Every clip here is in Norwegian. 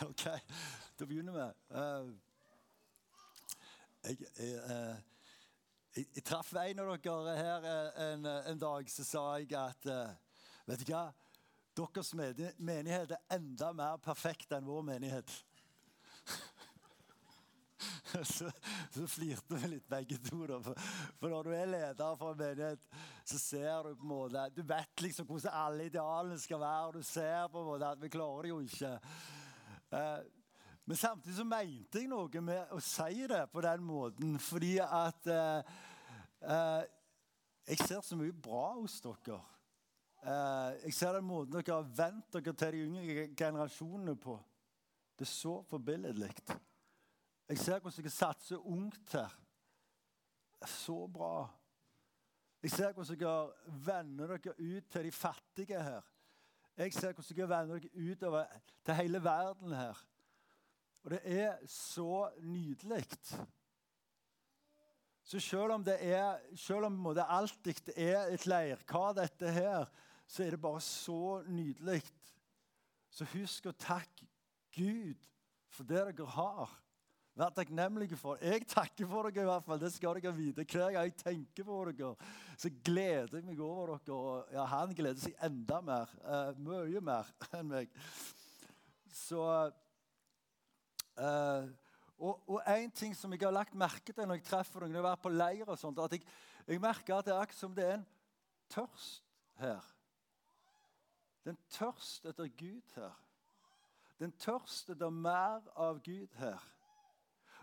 OK, da begynner vi. Uh, jeg, jeg, uh, jeg, jeg, traff en av dere her en, en dag, så sa jeg at Vet du hva? Deres menighet er enda mer perfekt enn vår menighet. så, så flirte vi litt begge to. Da. For, når du er leder for en menighet, så ser du på en måte Du vet liksom hvordan alle idealene skal være. og Du ser på en måte at vi klarer det jo ikke. Eh, men samtidig så mente jeg noe med å si det på den måten, fordi at eh, eh, Jeg ser så mye bra hos dere. Jeg ser den måten dere har vent dere til de yngre generasjonene på. Det er så forbilledlig. Jeg ser hvordan dere satser ungt her. Så bra. Jeg ser hvordan dere vender dere ut til de fattige her. Jeg ser hvordan dere vender dere utover til hele verden her. Og det er så nydelig. Så selv om det er, selv om det alltid er et leirkar, dette her, så er det bare så nydelig. Så husk å takke Gud for det dere har. Vær takknemlige for. Jeg takker for dere i hvert fall. Det skal dere vite. Hver gang jeg tenker på dere, så gleder jeg meg over dere. Og ja, han gleder seg enda mer. Uh, mye mer enn meg. Så uh, og, én ting som jeg har lagt merke til når jeg treffer dere, når jeg har vært på leir, og sånt, at jeg, jeg merker at det er akkurat som det er en tørst her. Det er en tørst etter Gud her. Det er en tørst etter mer av Gud her.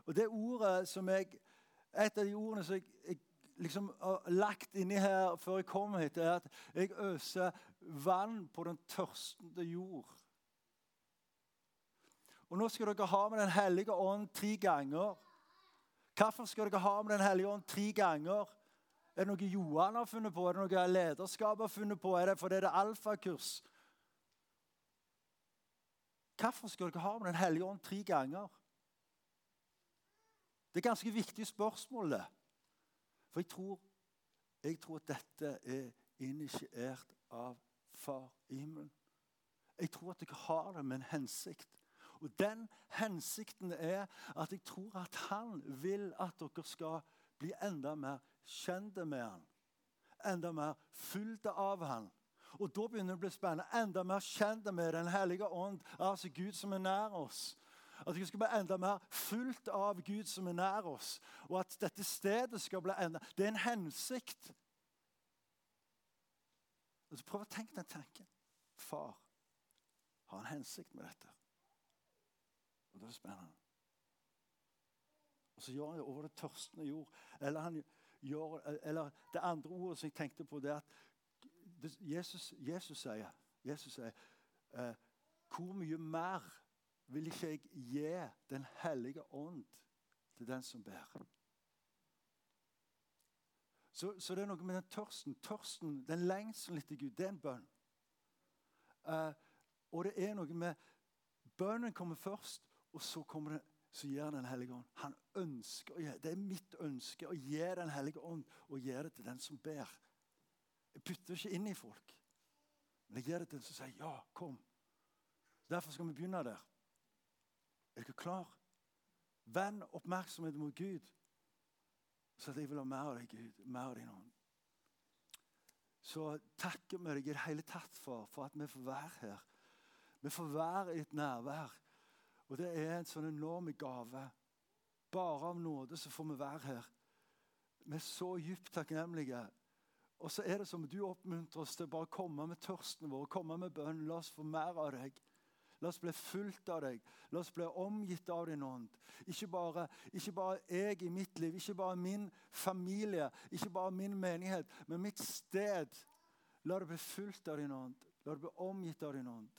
Og det ordet som jeg, Et av de ordene som jeg, jeg liksom har lagt inni her før jeg kom hit, er at jeg øser vann på den tørstende jord. Og Nå skal dere ha med Den hellige ånd tre ganger. Hvorfor skal dere ha med Den hellige ånd tre ganger? Er det noe Johan har funnet på? Er det noe lederskapet har funnet på? Er det fordi det er alfakurs? Hvorfor skal dere ha med Den hellige ånd tre ganger? Det er ganske viktige spørsmål. For jeg tror, jeg tror at dette er initiert av Far i himmelen. Jeg tror at dere har det med en hensikt. Og den hensikten er at jeg tror at han vil at dere skal bli enda mer kjent med han. Enda mer fulgt av han. Og da begynner det å bli spennende. Enda mer kjent med Den hellige ånd, altså Gud som er nær oss. At vi skal bli enda mer fulgt av Gud som er nær oss. Og at dette stedet skal bli enda Det er en hensikt. Altså, prøv å tenke den tanken. Far har en hensikt med dette. Og det er spennende. Og så gjør han det over det tørstende jord. Eller, han gjør, eller det andre ordet som jeg tenkte på, det er at Jesus, Jesus sier, Jesus sier eh, Hvor mye mer vil ikke jeg gi Den hellige ånd til den som ber. Så, så, det er noe med den tørsten. Tørsten, Den lengselen etter Gud, det er en bønn. Uh, og det er noe med Bønnen kommer først, og så, kommer det, så gir Den hellige ånd. Han ønsker Det er mitt ønske å gi Den hellige ånd og gi det til den som ber. Jeg putter ikke inn i folk, men jeg gir det til den som sier ja, kom. Derfor skal vi begynne der. Er dere klar? Vend oppmerksomheten mot Gud. Så at jeg vil ha mer av deg, Gud. Mer av din ånd. Så takker vi deg i det hele tatt for, for at vi får være her. Vi får være i et nærvær. Og det er en sånn enorm gave. Bare av nåde så får vi være her. Vi er så dypt takknemlige. Og så er det som du oppmuntrer oss til bare å komme med tørsten vår, komme med bønn. La oss få mer av deg. La oss bli fulgt av deg. La oss bli omgitt av din ånd. Ikke bare, ikke bare, jeg i mitt liv, ikke bare min familie, ikke bare min menighet, men mitt sted. La det bli fulgt av din ånd. La det bli omgitt av din ånd.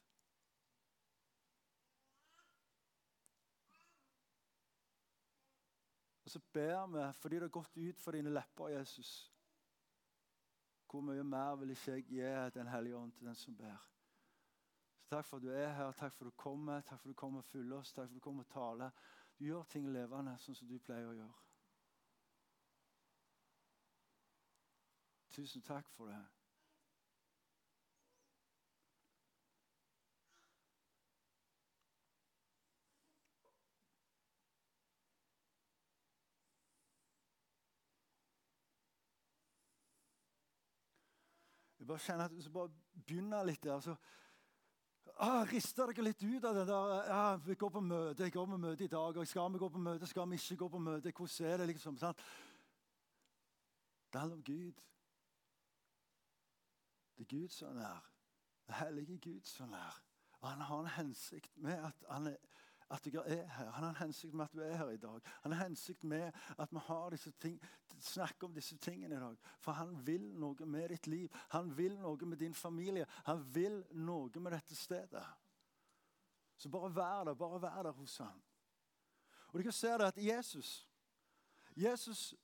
Og så ber vi, fordi det har gått ut fra dine lepper, Jesus Hvor mye mer vil ikke jeg gi Den hellige ånd til den som ber? Takk for at du er her. Takk for at du kommer. Takk for at du kommer og fyller oss. Takk for at du kommer og taler. Du gjør ting levende, sånn som du pleier å gjøre. Tusen takk for det. Jeg bare kjenner at Hvis jeg bare begynner litt der, så ah, Rister dere litt ut av det der ja, Vi går på møte, jeg går på møte i dag. og Skal vi gå på møte, skal vi ikke gå på møte? Hvordan er det? liksom, sant? Det handler om Gud. Det er Gud som er nær. Det hellige Gud som er nær. Og han har en hensikt med at er at jeg er her. Han har en hensikt med at du er her i dag. Han har en hensikt med at vi har disse ting, snakker om disse tingene i dag. For han vil noe med ditt liv. Han vil noe med din familie. Han vil noe med dette stedet. Så bare vær der. Bare vær der hos ham. Og du kan se det at Jesus Jesus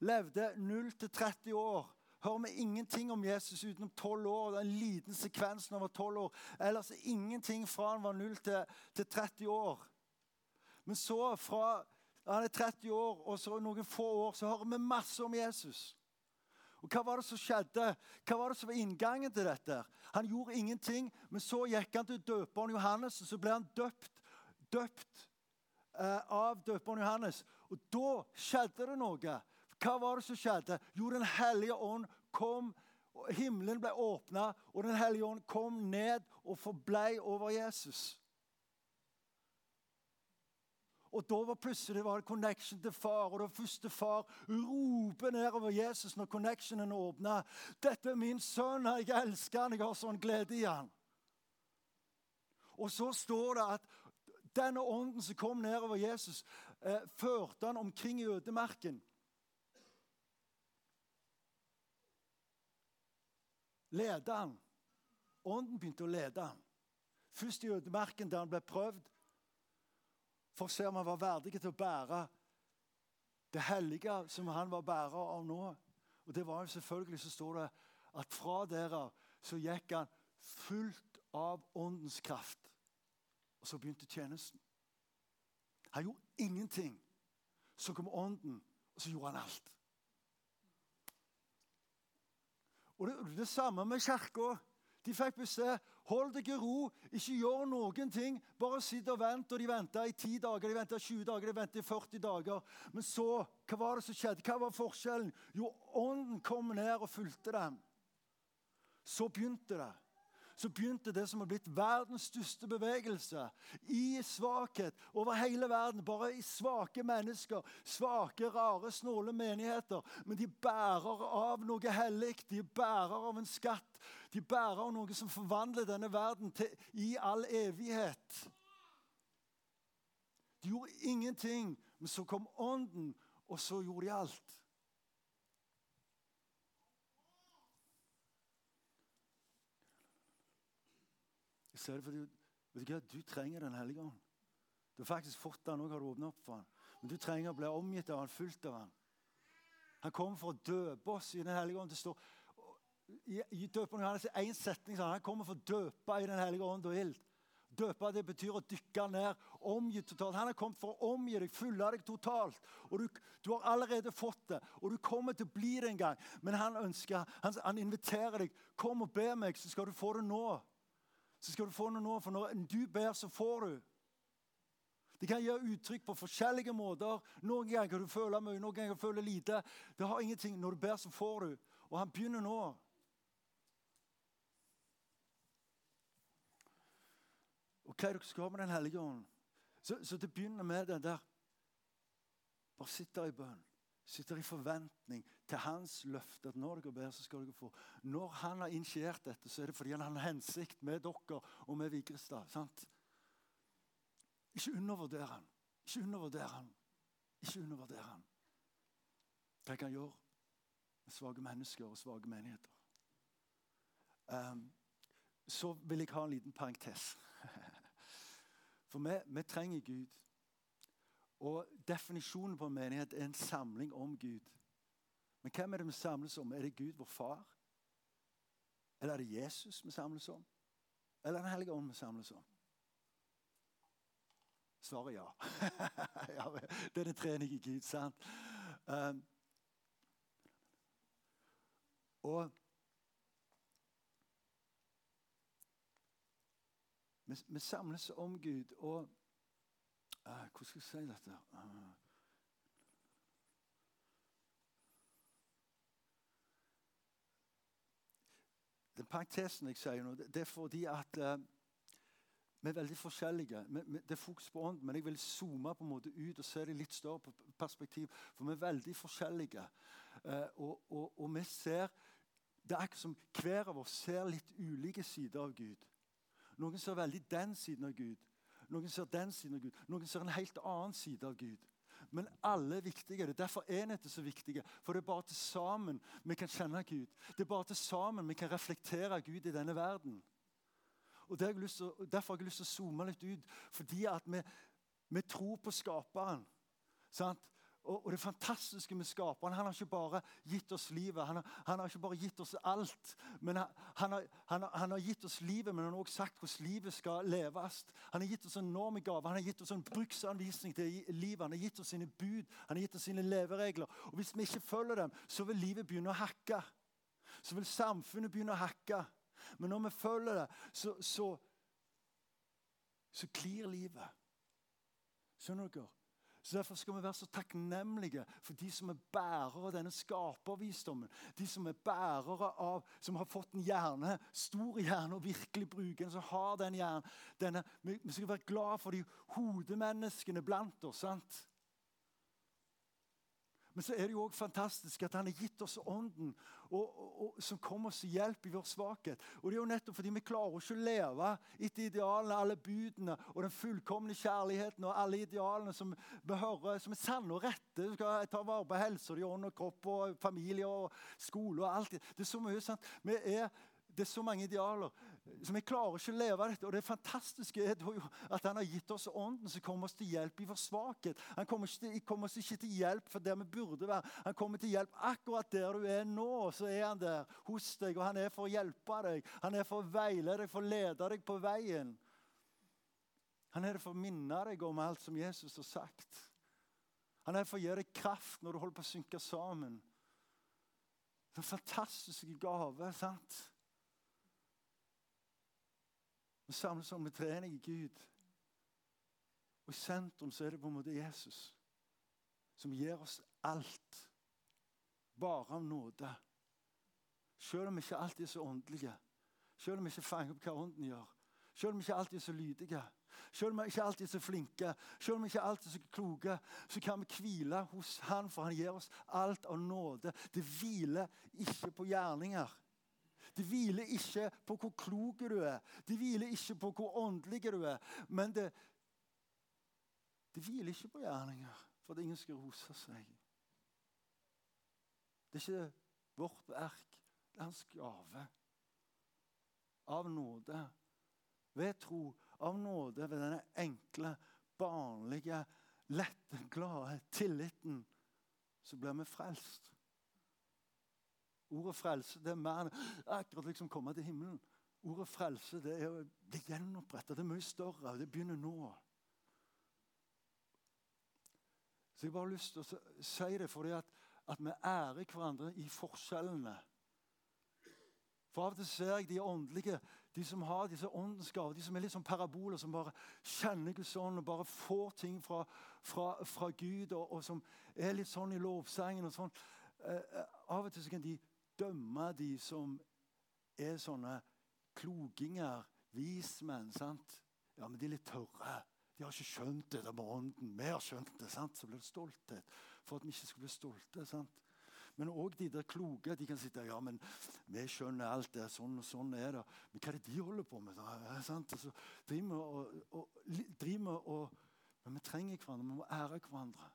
levde 0 30 år hører vi ingenting om Jesus utenom tolv år. Det er en liten sekvens når var tolv år. Ellers ingenting fra han var 0 til, til 30 år. Men så, fra han er 30 år og så noen få år, så hører vi masse om Jesus. Og Hva var det som skjedde? Hva var det som var inngangen til dette? Han gjorde ingenting, men så gikk han til døperen Johannes, og så ble han døpt, døpt eh, av døperen Johannes. Og da skjedde det noe. Hva var det som skjedde? Jo, Den hellige ånd kom. Himmelen ble åpna, og Den hellige ånd kom ned og forblei over Jesus. Og Da var plutselig var connection til far, og det første far roper nedover Jesus når connectionen åpna. 'Dette er min sønn, jeg elsker han, jeg har sånn glede i han.' Og så står det at denne ånden som kom nedover Jesus, eh, førte han omkring i ødemarken. lede han. Ånden begynte å lede han. Først i ødemarken, der han ble prøvd, for å se om han var verdig til å bære det hellige som han var bærer av nå. Og det var jo selvfølgelig, så står det at fra dere så gikk han fullt av åndens kraft. Og så begynte tjenesten. Han gjorde ingenting. Så kom ånden, og så gjorde han alt. Og det, det samme med kirka. De fikk beskjed hold deg i ro, ikke gjør noen ting. Bare sitt og vent. Og de venta i 10 dager, de venta 20 dager, de venta i 40 dager. Men så, hva var det som skjedde? Hva var forskjellen? Jo, ånden kom ned og fulgte dem. Så begynte det så begynte det som har blitt verdens største bevegelse. I svakhet over hele verden. Bare i svake mennesker. Svake, rare, snåle menigheter. Men de bærer av noe hellig. De bærer av en skatt. De bærer av noe som forvandler denne verden til, i all evighet. De gjorde ingenting, men så kom Ånden, og så gjorde de alt. Så er det fordi vet du, hva? du trenger Den hellige ånd. Du har faktisk fått den òg, har du åpna opp for den. Men du trenger å bli omgitt av han, fulgt av han. Han kommer for å døpe oss i Den hellige ånd. Det står i, i døpen Johannes er én setning Han kommer for å døpe i Den hellige ånd og ild. Døpe det betyr å dykke ned, omgi totalt. Han har kommet for å omgi deg, fylle deg totalt. Og du, du, har allerede fått det, og du kommer til å bli det en gang. Men han ønsker, han, han inviterer deg. Kom og be meg, så skal du få det nå så skal du få noe nå. For når du ber, så får du. Det kan gjøre uttrykk på forskjellige måter. Noen ganger kan du føle mye, noen ganger kan du føle lite. Det har ingenting. Når du ber, så får du. Og han begynner nå. Og hva er det dere skal med Den hellige ånd? Så, så det begynner med den der Bare sitt der i bønn sitter i forventning til hans løfte. At når dere ber, så skal dere få. Når han har initiert dette, så er det fordi han har hensikt med dere og med Vigrestad. sant? Ikke undervurder han. Ikke undervurder han. Ikke undervurder han. Tenk han gjør med svake mennesker og svake menigheter. Um, så vil jeg ha en liten parentes. For vi, vi trenger Gud. Og Definisjonen på en menighet er en samling om Gud. Men hvem er det vi samles om? Er det Gud, vår far? Eller er det Jesus vi samles om? Eller er det Den hellige ånd vi samles om? Svaret ja. ja det er den trenige Gud, sant? Um, og vi, vi samles om Gud. og Hvordan skal jeg si dette? Den parentesen jeg sier nå, det, er fordi at eh, vi er veldig forskjellige. Det er fokus på ånd, men jeg vil zoome på en måte ut og se det litt større perspektiv. For vi er veldig forskjellige. Eh, og, og, og, vi ser Det er akkurat som hver av oss ser litt ulike sider av Gud. Noen ser veldig den siden av Gud. Noen ser den siden av Gud. Noen ser en helt annen side av Gud. Men alle er viktige. Det er derfor enhet er så viktige. For det er bare til sammen vi kan kjenne Gud. Det er bare til sammen vi kan reflektere Gud i denne verden. Og har til, Derfor har jeg lyst til å zoome litt ut. Fordi at vi, vi tror på Skaperen. Sant? Og, og, det fantastiske med skaperen Han har ikke bare gitt oss livet, han har, han har ikke bare gitt oss alt. men han, han, har, han, har, gitt oss livet, men han har også sagt hvordan livet skal leves. Han har gitt oss en enorme gaver. han har gitt oss en bruksanvisning til livet. Han har gitt oss sine bud, han har gitt oss sine leveregler. Og Hvis vi ikke følger dem, så vil livet begynne å hakke. Så vil samfunnet begynne å hakke. Men når vi følger det, så, så, så klir livet. Skjønner dere? Så Derfor skal vi være så takknemlige for de som er bærere av denne skapervisdommen. De som er bærere av, som har fått en hjerne, stor hjerne, og virkelig bruker den. som har den hjernen. Denne, vi skal være glad for de hodemenneskene blant oss. sant? Men så er det jo også fantastisk at han har gitt oss ånden og, og, og, som kommer oss til hjelp i vår svakhet. Og det er jo nettopp fordi vi klarer ikke å leve etter idealene, alle budene og den fullkomne kjærligheten og alle idealene som vi hører, som er sanne og rette. Du skal ta vare på helse, ånd og kropp og familie og skole og alt. Det er så mye sant. Vi er det er så mange idealer. Så Vi klarer ikke å leve dette. Og det fantastiske er at han har gitt oss ånden som kommer oss til hjelp i vår svakhet. Han kommer, til, kommer oss ikke til hjelp for der vi burde være. Han kommer til hjelp akkurat der du er nå. Så er han der hos deg, og han er for å hjelpe deg. Han er for å veile deg, for å lede deg på veien. Han er der for å minne deg om alt som Jesus har sagt. Han er der for å gi deg kraft når du holder på å synke sammen. Det er en fantastisk gave. sant? Vi samles om trening i Gud. Og I sentrum så er det på en måte Jesus, som gir oss alt. Bare av nåde. Selv om vi ikke alltid er så åndelige. Selv om vi ikke fanger opp hva ånden gjør. Selv om vi ikke alltid er så lydige. Selv om vi ikke alltid er så flinke, selv om vi ikke alltid er så kloke, så kan vi hvile hos Han, for Han gir oss alt av nåde. Det hviler ikke på gjerninger. Det hviler ikke på hvor klok du er, det hviler ikke på hvor åndelig du er. Men det, det hviler ikke på gjerninger for at ingen skal rose seg. Det er ikke vårt verk, det er hans gave. Av nåde. Ved tro. Av nåde ved denne enkle, barnlige, lette, glade tilliten så blir vi frelst. Ordet frelse det er mer enn akkurat liksom komme til himmelen. Ordet frelse det er, å bli gjenoppretta. Det er mye større. Det begynner nå. Så Jeg bare har lyst til å si det fordi at, at vi ærer hverandre i forskjellene. For Av og til ser jeg de åndelige, de som har disse åndens gaver, de som er litt som paraboler, som bare kjenner Guds ånd og bare får ting fra, fra, fra Gud, og, og, som er litt sånn i lovsangen og sånn. Eh, eh av og til så kan de dømme de som er sånne kloginger, vismenn. sant? Ja, men de er litt tørre. De har ikke skjønt det med ånden. Vi har skjønt det. sant? Så blir det stolthet for at vi ikke skal bli stolte. sant? Men òg de der kloke de kan sitte ja, men vi skjønner alt det. Sånn og sånn er det. Men hva er det de holder på med? da? sant? Altså, driver og, og, og, Men vi trenger hverandre. Vi må ære hverandre.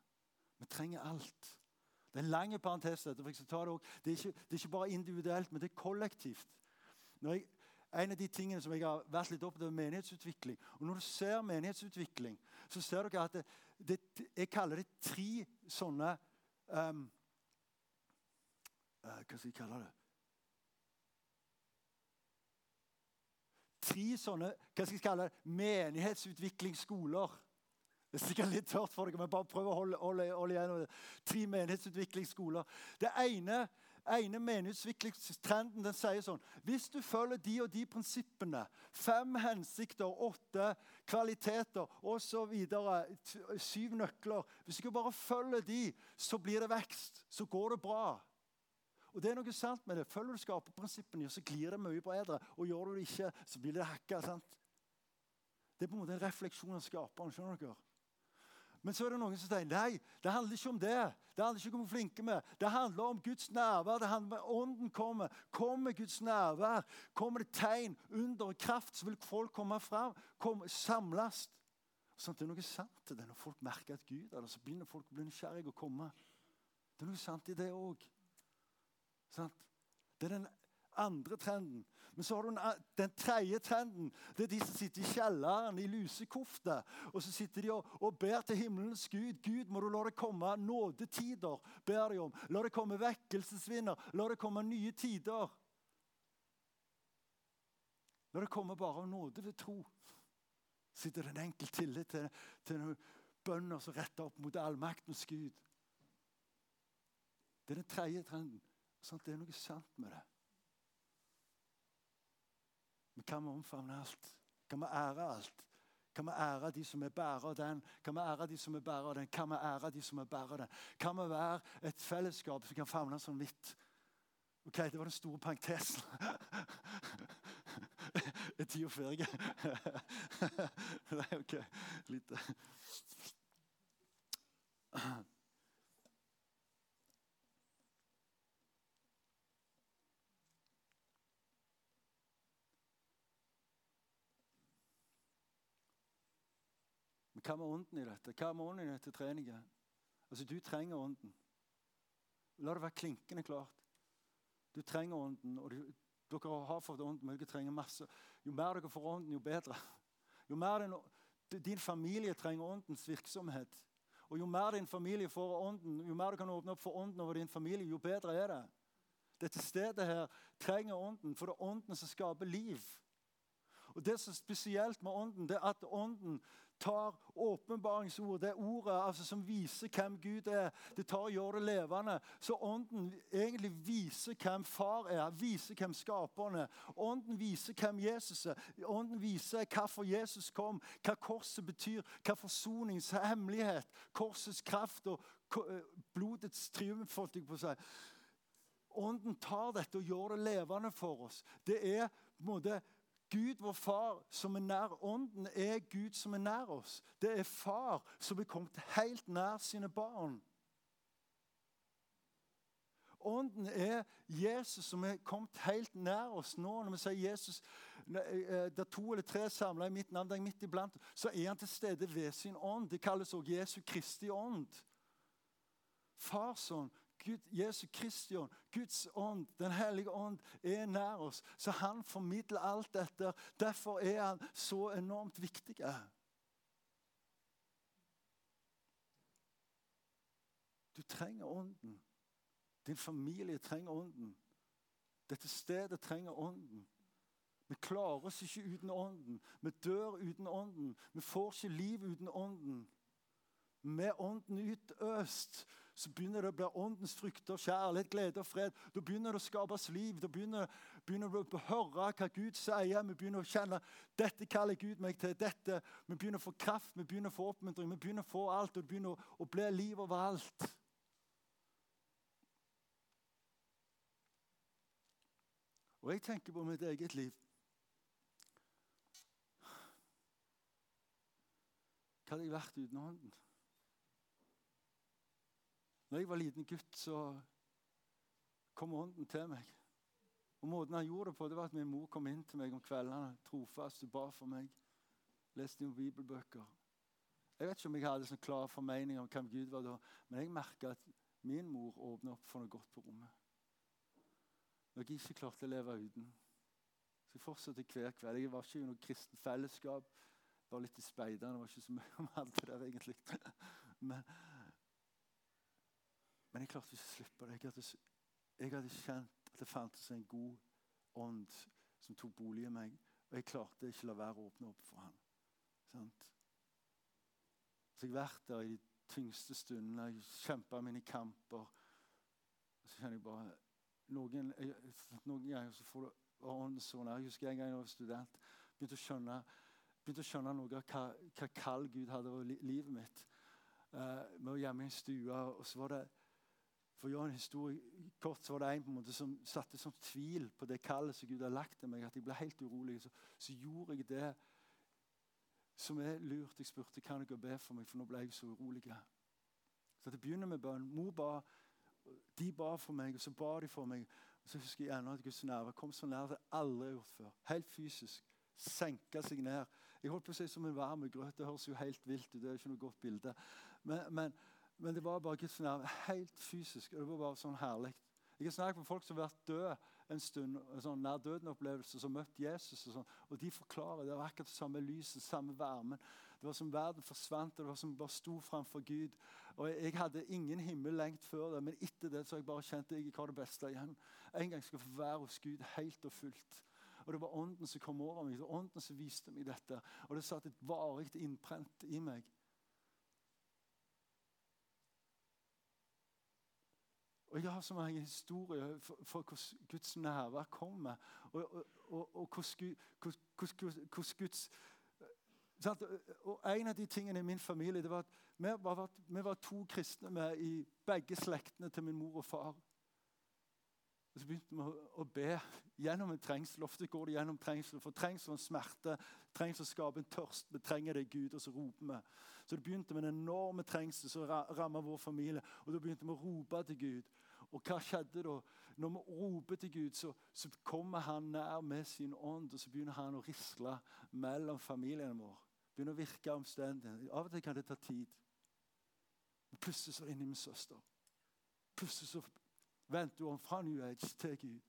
Vi trenger alt. Det er en lang parentes. Det, det, det, er ikke, det bare individuelt, men det er kollektivt. Jeg, en av de tingene som jeg har vært litt opptatt av, er menighetsutvikling. Og Når du ser menighetsutvikling, så ser dere at det, jeg kaller det tre sånne um, uh, Hva skal jeg kalle det? Tre sånne hva skal jeg kalle det, menighetsutviklingsskoler. Det er sikkert litt tørt for dere, men bare prøv å holde, holde, holde igjen. Tre menighetsutviklingsskoler. Det ene, ene menighetsutviklingstrenden den sier sånn Hvis du følger de og de prinsippene, fem hensikter, åtte kvaliteter osv., syv nøkler Hvis du bare følger de, så blir det vekst. Så går det bra. Og det er noe sant med det. Følger du skaperprinsippene, så glir det mye bedre. Og gjør du det ikke, så blir det hakka. Det er på en måte en refleksjon av skaperen. skjønner dere? Men så er det noen som sier nei, det handler ikke om det. Det handler ikke om hvor flinke er. Det handler om Guds nærvær. det handler om Ånden kommer. Kommer Guds nærvær, kommer det tegn, under og kraft, så vil folk komme fram, komme, samles. Sånn, det er noe sant til det når folk merker at Gud er der. Så begynner folk å bli nysgjerrige og komme. Det er noe sant i det òg. Det er den andre trenden. Men så har du den tredje trenden. Det er de som sitter i kjelleren i lusekofte. Og så sitter de og, og, ber til himmelens Gud. Gud, må du la det komme nådetider, ber de om. La det komme vekkelsesvinder. La det komme nye tider. La det komme bare av nåde ved tro. Sitter det en enkel tillit til, til noen bønder som retter opp mot allmaktens Gud. Det er den tredje trenden. Sånn, det er noe sant med det. Men kan vi omfavne alt? Kan vi ære alt? Kan vi ære de som er bærer av den? Kan vi ære de som er bærer av den? Kan vi ære de som er bærer av den? Kan vi være et fellesskap som kan favne sånn vidt? Ok, Det var den store parentesen. er tida ferdig? Nei, ok. Litt Hva med ånden i dette? Hva med ånden i dette treningen? Altså, Du trenger ånden. La det være klinkende klart. Du trenger ånden. og du, Dere har fått ånden, men dere trenger masse. Jo mer dere får ånden, jo bedre. Jo mer din, din familie trenger åndens virksomhet. Og Jo mer din familie får ånden, jo mer du kan åpne opp for ånden over din familie, jo bedre er det. Dette stedet her trenger ånden, for det er ånden som skaper liv. Og Det som er spesielt med ånden, det er at ånden tar åpenbaringsord, det ordet altså, som viser hvem Gud er, det tar og gjør det levende. Så ånden egentlig viser hvem far er, viser hvem skaperen er. Ånden viser hvem Jesus er. Ånden viser hvorfor Jesus kom, hva korset betyr, hva forsonings hemmelighet, korsets kraft og eh, blodets triumf. holdt å si. Ånden tar dette og gjør det levende for oss. Det er på en måte Gud, vår far, som er nær ånden, er Gud som er nær oss. Det er far som er kommet helt nær sine barn. Ånden er Jesus som er kommet helt nær oss nå. Når vi sier Jesus, der det er to eller tre samla i mitt navn, der er midt iblant, så er han til stede ved sin ånd. Det kalles også Jesu Kristi ånd. Farsånd, Gud, Jesu Kristi ånd, Guds ånd, Den hellige ånd, er nær oss. Så han formidler alt dette. Derfor er han så enormt viktig. Du trenger ånden. Din familie trenger ånden. Dette stedet trenger ånden. Vi klarer oss ikke uten ånden. Vi dør uten ånden. Vi får ikke liv uten ånden. Med ånden utøst så begynner det å bli åndens frukter, kjærlighet, glede og fred. Da begynner det å skapes liv. Da begynner, begynner du å høre hva Gud sier. Vi begynner å kjenne dette kaller Gud meg til. dette. Vi begynner å få kraft, vi begynner å få oppmuntring, vi begynner å få alt. Og det begynner å, å bli liv overalt. Og jeg tenker på mitt eget liv. Hva hadde jeg vært uten Ånden? Når jeg var liten gutt, så kom Ånden til meg. Og Måten han gjorde det på, det var at min mor kom inn til meg om kveldene trofast og ba for meg. Leste noen bibelbøker. Jeg vet ikke om jeg hadde sånn klar formening om hvem Gud var da, men jeg merka at min mor åpna opp for noe godt på rommet. Når jeg ikke klarte å leve uten. Så jeg fortsatte hver kveld. Jeg var ikke i noe kristent fellesskap. Bare litt i speiderne. Det var ikke så mye om alt det der, egentlig. Men, men jeg klarte ikke å slippe det. Jeg hadde, jeg hadde kjent at det fantes en god ånd som tok bolig i meg. Og jeg klarte ikke å la være å åpne opp for ham. Så jeg har vært der i de tyngste stundene. Jeg kjempa mine kamper. Og så kjenner jeg bare Noen, noen ganger så får du ånden sånn. Jeg husker en gang jeg var student. Begynte å skjønne, begynte å skjønne noe av hva, hva kall Gud hadde over livet mitt. Uh, med å gjemme i en stue. Og så var det For å gjøre en historie kort, så var det en på en måte som satte sånn tvil på det kallet som Gud har lagt til meg, at jeg ble helt urolig. Så, så gjorde jeg det som er lurt. Jeg spurte kan dere be for meg, for nå ble jeg så urolig. Så det begynner med bønn. Mor ba, de ba for meg, og så ba de for meg. Og så husker jeg ennå at Guds nærvær kom så nær det jeg aldri har gjort før. Helt fysisk. Senka seg ned. Jeg holdt på å si som en varm grøt. Det høres jo helt vilt ut. det er ikke noe godt bilde. Men, men, men det var bare Guds nærvær. Helt fysisk. og Det var bare sånn herlig. Jeg har snakket med folk som har vært døde en stund, en sånn nær døden-opplevelse, som møtte møtt Jesus. Og, sånn, og de forklarer det var akkurat det samme lyset, samme varmen. Det var som verden forsvant, og det var som bare sto framfor Gud. Og jeg, jeg, hadde ingen himmel lengt før det, men etter det så har jeg bare kjent jeg ikke har det beste igjen. En gang skal jeg få være hos Gud helt og fullt. Og Det var Ånden som kom over meg, det var Ånden som viste meg dette. Og det satt et varig innprent i meg. Og Jeg har så mange historier for, hvordan Guds nærvær kommer. Og, og, og, hvordan, hvordan, hvordan Guds og En av de tingene i min familie det var at vi var, vi var to kristne med i begge slektene til min mor og far. Og Så begynte vi å be gjennom en trengsel. Ofte går det gjennom trengsel. For trengsel og smerte, trengsel skaper en tørst. Vi trenger det, Gud. Og så roper vi. Så det begynte med en enorme trengsel som rammet vår familie. Og da begynte vi å rope til Gud. Og hva skjedde da? Når vi roper til Gud, så, så kommer han nær med sin ånd, og så begynner han å risle mellom familien vår. Begynner å virke omstendig. Av og til kan det ta tid. Plutselig så er det inni min søster. Plutselig så vendte hun fra New Age til Gud.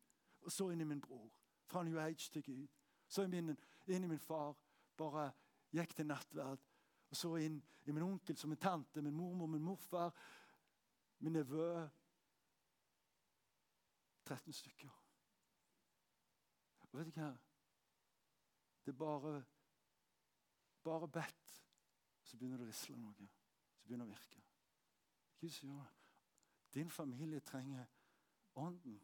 Og så inn i min bror. Fra New Age til Gud. Så inn i min far. Bare gikk til nattverd. Og så inn i min onkel, som min tante, min mormor, min morfar, min nevø. 13 stykker. Og vet du hva? Det er bare bare bedt, så begynner det å risle noe. Så begynner det å virke. Gud sier din familie trenger Ånden.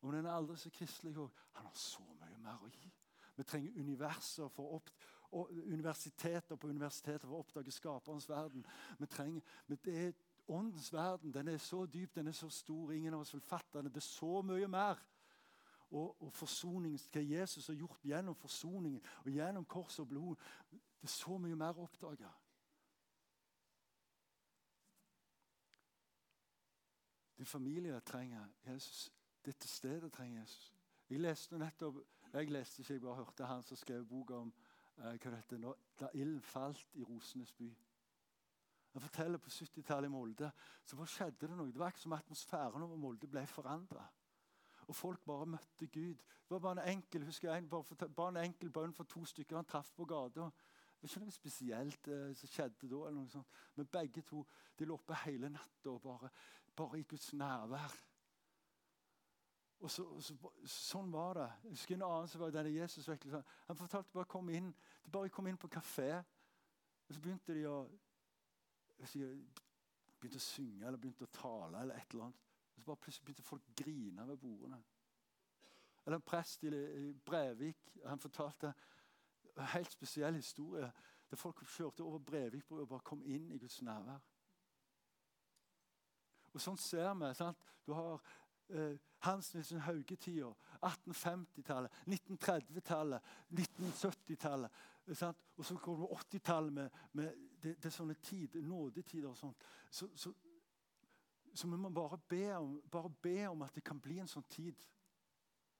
Om den er aldri så kristelig òg. Han har så mye mer å gi. Vi trenger universer for opp, universiteter på universiteter for å oppdage skaperens verden. Vi trenger, men det er Åndens verden den er så dyp, den er så stor. Ingen av oss vil fatte den. Det er så mye mer. Og, og forsoningen, hva Jesus har gjort gjennom forsoningen og gjennom kors og blod. Det er så mye mer å oppdage. Din familie trenger Jesus. Dette stedet trenger Jesus. Jeg leste nettopp, jeg leste ikke, jeg bare hørte han som skrev boka om eh, hva dette, når, da ilden falt i Rosenes by. Han forteller på 70-tallet i Molde så bare skjedde det noe. Det var ikke som atmosfæren over Molde ble forandra. Og folk bare møtte Gud. Det var bare en enkel husker jeg, bare, bare en enkel bønn for to stykker han traff på gata. Det var ikke noe spesielt eh, som skjedde da. eller noe sånt. Men begge to de lå oppe hele natta bare, bare, i Guds nærvær. Og så, så, Sånn var det. Jeg husker En annen som var denne Jesus Han fortalte bare kom inn, de bare kom inn på kafé. Og så begynte de å begynte å synge eller begynte å tale. eller et eller annet. Og så bare plutselig begynte folk å grine ved bordene. Eller en prest i Brevik han fortalte en helt spesiell historie der folk kjørte over Brevik og bare kom inn i Guds nærvær. Og Sånn ser vi. sant? Du har eh, Hans Nilsen Hauge-tida, 1850-tallet, 1930-tallet, 1970-tallet. Og så kommer 80-tallet med, med det, det, er sånne tider, nådetider og sånt. Så, så, så vi må bare be, om, bare be om at det kan bli en sånn tid.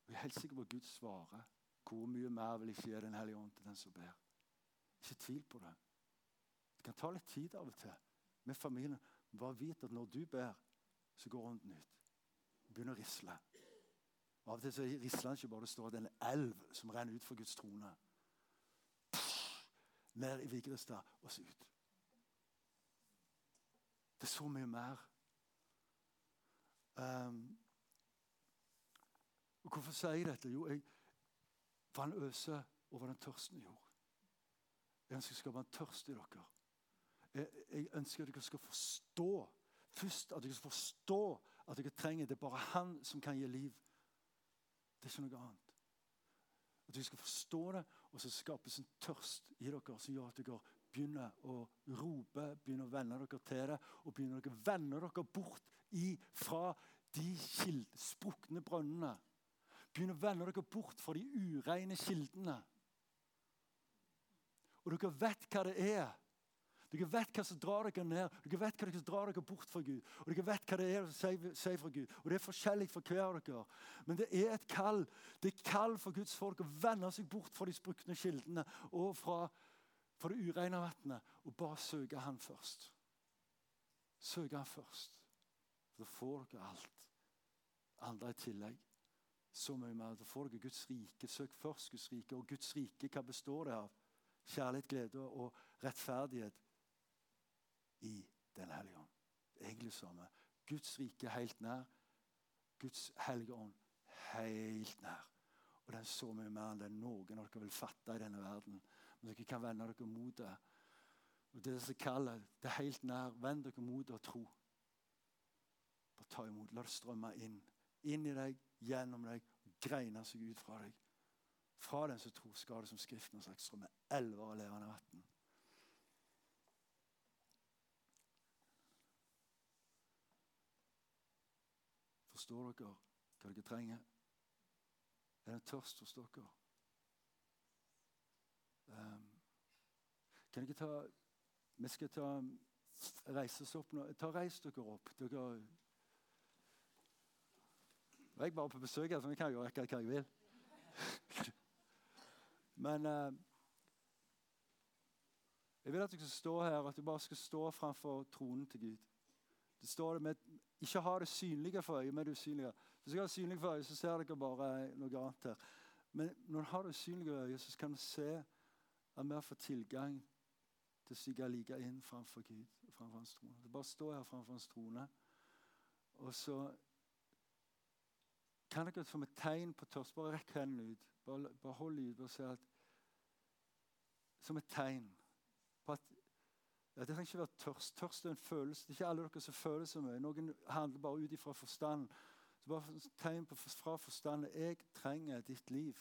Jeg er helt sikker på at Gud svarer. Hvor mye mer vil ikke gi Den hellige ånd til den som ber? Ikke tvil på det. Det kan ta litt tid av og til med familien. Bare vit at når du ber, så går ånden ut. Begynner å risle. Og Av og til så risler den ikke bare det står at en elv som renner ut fra Guds trone. Ned i Vigrestad og så ut. Det er så mye mer. Um, og Hvorfor sier jeg dette? Jo, jeg, for han øser over den tørsten i jord. Jeg ønsker å skape en tørst i dere. Jeg, jeg, ønsker at dere skal forstå først at dere skal forstå at dere trenger det er bare han som kan gi liv. Det er ikke noe annet. At dere skal forstå det, og så skapes en tørst i dere som gjør at dere begynner å rope, begynner å vende dere til det, og begynner dere å vende dere bort fra de sprukne brønnene. Begynner å vende dere bort fra de ureine kildene. Og dere vet hva det er. Dere vet hva som drar dere ned, dere vet hva som drar dere bort fra Gud. Og dere vet hva det er som sier fra Gud. Og Det er forskjellig for hver av dere. Men det er et kall Det er kall for Guds folk å vende seg bort fra de sprukne kildene og fra, fra det ureine vannet og bare søke Han først. Søke Han først. For Da får dere alt andre i tillegg. Så mye mer. Da får dere Guds rike. Søk først Guds rike. Og Guds rike, hva består det av? Kjærlighet, glede og rettferdighet i Den hellige ånd. Egentlig samme. Guds rike helt nær. Guds hellige ånd helt nær. Og den er så mye mer enn det noen av dere vil fatte i denne verden. Men dere kan vende dere mot det. Og Det som kaller det er helt nær. Vend dere mot det og tro. Bare ta imot. La det strømme inn. Inn i deg, gjennom deg, greine seg ut fra deg. Fra den som tror, skal det som Skriften har sagt, strømme elver av levende vann. Forstår dere hva dere trenger? Er det tørst hos dere? Um, kan dere ta Vi skal ta reise oss opp nå. Ta Reis dere opp. Dere Jeg er bare på besøk her, så jeg kan gjøre hva jeg vil. Men uh, jeg vil at dere skal stå her, at dere bare skal stå framfor tronen til Gud. Det står det med ikke ha det synlige for øyet, men det usynlige. Hvis du har det synlige for øyet, så ser dere bare noe annet her. Men når du har det usynlige øyet, så kan du se at vi har fått tilgang til å stige like inn framfor Gud. Framfor hans trone. Det bare stå her framfor hans trone. Og så kan dere som et tegn på tørst Bare rekk hendene ut. Bare, bare hold ut og se at Som et tegn på at ja, det trenger ikke være tørst. Tørst er en følelse. Det er ikke alle dere som føler så mye. Noen handler bare ut ifra forstand. Så bare tegn på fra forstand. Jeg trenger ditt liv.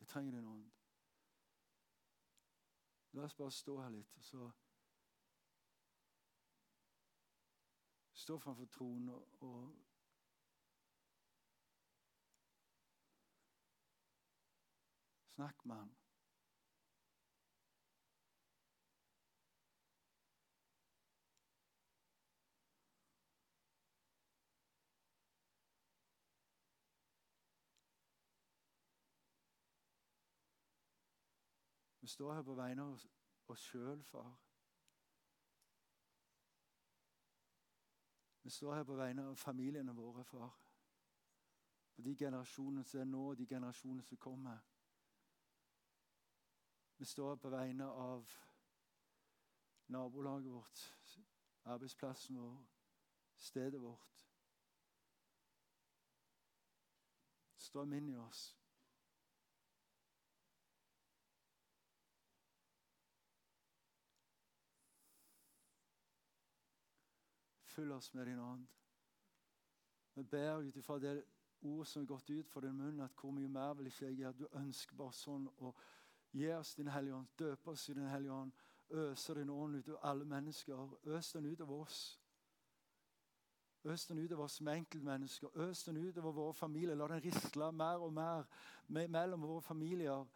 Jeg trenger din ånd. La oss bare stå her litt, og så Stå framfor tronen og, og Snakk med han. Vi står her på vegne av oss sjøl, far. Vi står her på vegne av familiene våre, far. På de generasjonene som er nå, og de generasjonene som kommer. Vi står her på vegne av nabolaget vårt, arbeidsplassen vår, stedet vårt. Strøm inn i oss. Fyll oss med din ånd. Vi ber ut ifra det ord som er gått ut fra din munn, at hvor mye mer vil ikke jeg gjøre? Du ønsker bare sånn å gi oss din Hellige Ånd, døpe oss i din Hellige Ånd, øse din ånd ut av alle mennesker. Øs den ut av oss. Øs den ut av oss som enkeltmennesker. Øs den ut over våre familier. La den risle mer og mer mellom våre familier.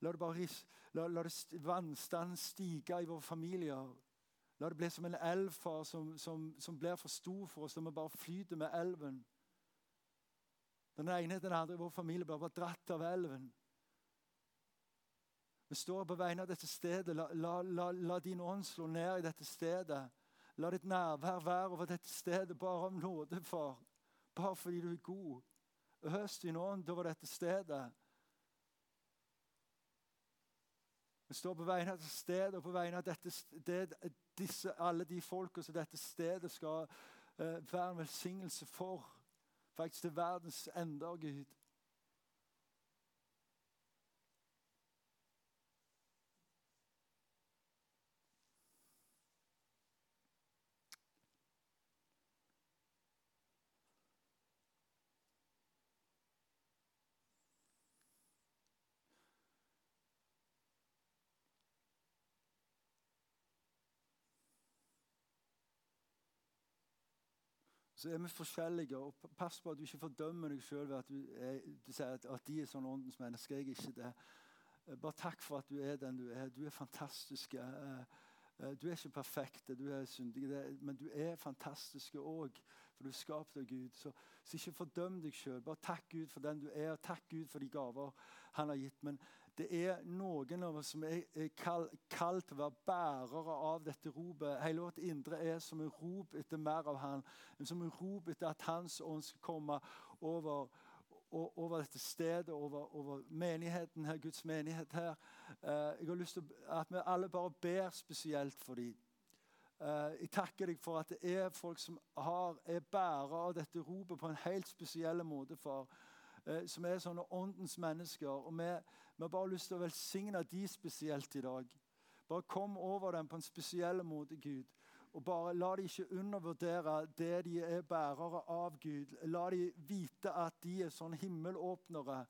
La det bare la, la det vannstanden stige i våre familier. La det bli som en elv far, som, som, som, blir for stor for oss, når vi bare flyter med elven. Den ene etter den andre i vår familie blir bare dratt av elven. Vi står på vegne av dette stedet. La, la, la, la din ånd slå ned i dette stedet. La ditt nærvær være over dette stedet, bare om nåde, far. Bare fordi du er god. Øs din ånd over dette stedet. Vi står på vegne av dette stedet og på vegne av dette, det, disse, alle de folka som dette stedet skal uh, være en velsignelse for. Faktisk til verdens ender, Gud. Så er vi forskjellige. og Pass på at du ikke fordømmer deg sjøl ved at du, er, du sier at, at, de er sånn åndens mennesker. Jeg er ikke det. Eh, bare takk for at du er den du er. Du er fantastisk. Eh, eh, du er ikke perfekt, du er syndig, men du er fantastisk òg. For du er skapt av Gud. Så, så ikke fordøm deg sjøl. Bare takk Gud for den du er. og Takk Gud for de gaver han har gitt. Men det er noen av oss som er, kalt til å være bærere av dette ropet. Hele vårt indre er som en rop etter mer av Han. Som en rop etter at Hans ånd skal komme over, over dette stedet, over, over, menigheten her, Guds menighet her. Eh, jeg har lyst til at vi alle bare ber spesielt for dem. Eh, jeg takker deg for at det er folk som har, er bærere av dette ropet på en helt spesiell måte. for Eh, som er sånne åndens mennesker. Og vi, vi har bare lyst til å velsigne de spesielt i dag. Bare kom over dem på en spesiell måte, Gud. Og bare La de ikke undervurdere det de er bærere av Gud. La de vite at de er sånn himmelåpnere.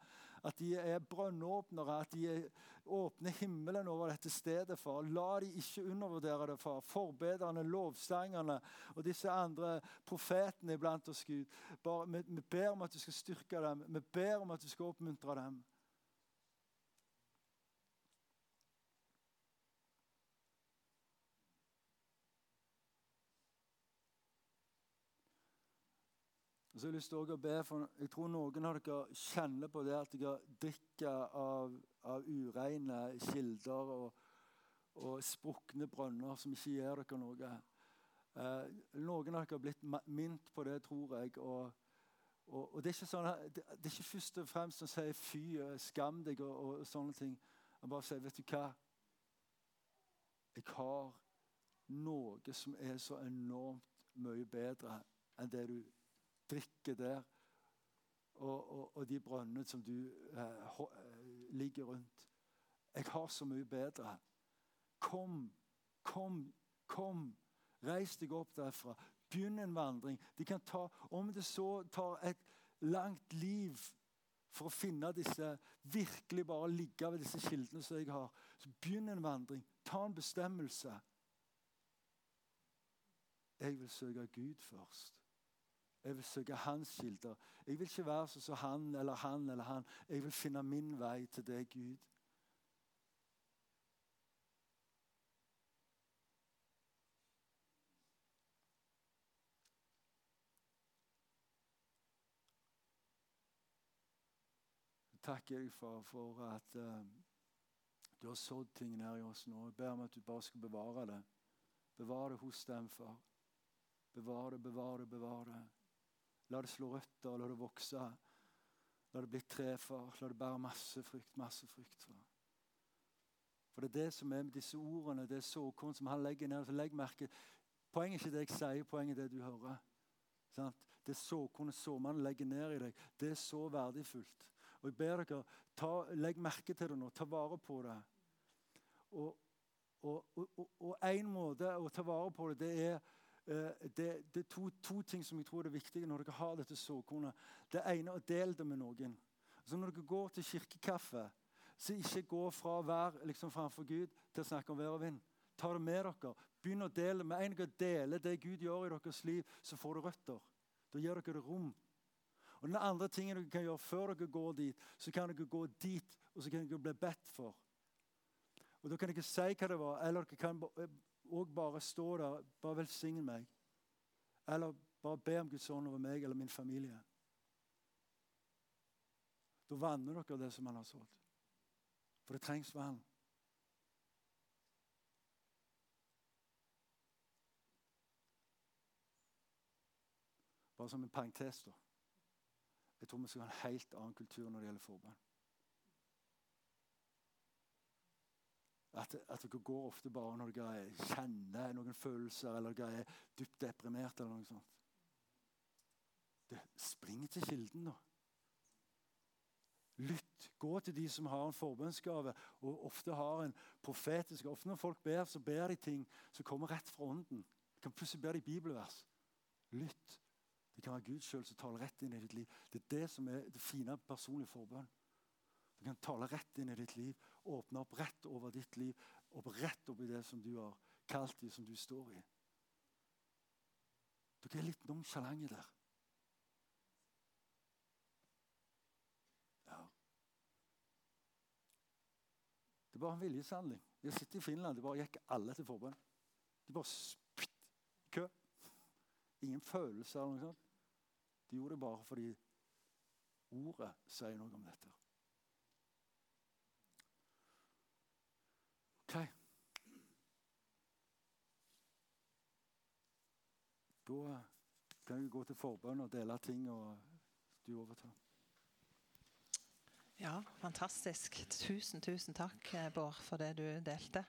At de er brønnåpnere. At de åpner himmelen over dette stedet, far. La de ikke undervurdere det, far. Forbederne, lovsangerne og disse andre profetene iblant oss, Gud. Bare, vi, vi ber om at du skal styrke dem. Vi ber om at du skal oppmuntre dem. Og så har Jeg lyst til å be for, jeg tror noen av dere kjenner på det at dere drikker av, av ureine kilder og, og sprukne brønner som ikke gir dere noe. Eh, noen av dere har blitt minnet på det, tror jeg. Og, og, og det, er sånn, det, er ikke først og fremst å si 'fy, skam deg' og, og sånne ting. Jeg bare sier, 'Vet du hva? Jeg har noe som er så enormt mye bedre enn det du drikker der, og, og, og de brønnene som du eh, eh, ligger rundt. Jeg har så mye bedre. Kom, kom, kom. Reis deg opp derfra. Begynn en vandring. De kan ta, Om det så tar et langt liv for å finne disse, virkelig bare ligge ved disse kildene som jeg har, så begynn en vandring. Ta en bestemmelse. Jeg vil søke Gud først. Jeg vil søke hans kilder. Jeg vil ikke være sånn som han eller han eller han. Jeg vil finne min vei til deg, Gud. takker jeg for, for at uh, du har sådd ting nær i oss nå. Jeg ber om at du bare skal bevare det. Bevare det hos dem, far. Bevare det, bevare det, bevare det. La det slå røtter, la det vokse. La det bli tre, far. La det bære masse frukt, masse frukt. far. For det er det som er med disse ordene, det såkorn som han legger ned. legg merke. Poenget er ikke det jeg sier, poenget er det du hører. Sant? Det såkornet såmannen legger ned i deg, det er så verdifullt. Og jeg ber dere, ta, Legg merke til det nå. Ta vare på det. Og, og, og, en måte å ta vare på det, det er det, det, er to, to, ting som jeg tror er viktige når dere har dette såkornet. Det ene er å dele det med noen. Så Når dere går til kirkekaffe, så ikke gå fra å være liksom framfor Gud til å snakke om vær og vind. Ta det med dere. Begynn å dele. Med en gang deler det Gud gjør i deres liv, så får dere røtter. Da gir dere det rom. Og Den andre tingen dere kan gjøre før dere går dit, så kan dere gå dit og så kan dere bli bedt for. Og Da kan dere si hva det var, eller dere kan òg bare stå der, bare velsigne meg. Eller bare be om Guds ånd over meg eller min familie. Da vanner dere det som han har sådd. For det trengs vann. Bare som en parentes. da. Jeg tror vi skal ha en helt annen kultur når det gjelder forbønn. At, at, dere går ofte bare når dere kjenner noen følelser eller dere er dypt deprimert. eller noe sånt. Det, springer til kilden, da. Lytt. Gå til de som har en forbønnsgave og ofte har en profetisk Ofte når folk ber, så ber de ting som kommer rett fra ånden. De kan plutselig ber de bibelvers. Lytt. Det kan være Gud sjøl som taler rett inn i ditt liv. Det er det som er det fine personlige forbønn. Du kan tale rett inn i ditt liv, åpne opp rett over ditt liv, opp rett opp i det som du har kalt det, som du står i. Dere er litt nonsjalante der. Ja. Det var en viljeshandling. Jeg sitter i Finland, det bare gikk alle til forbønn. De bare spytt i kø. Ingen følelser eller noe sånt. De gjorde det bare fordi ordet sier noe om dette. Ok. Da kan vi gå til forbønn og dele ting, og du overtar. Ja, fantastisk. Tusen, tusen takk, eh, Bård, for det du delte.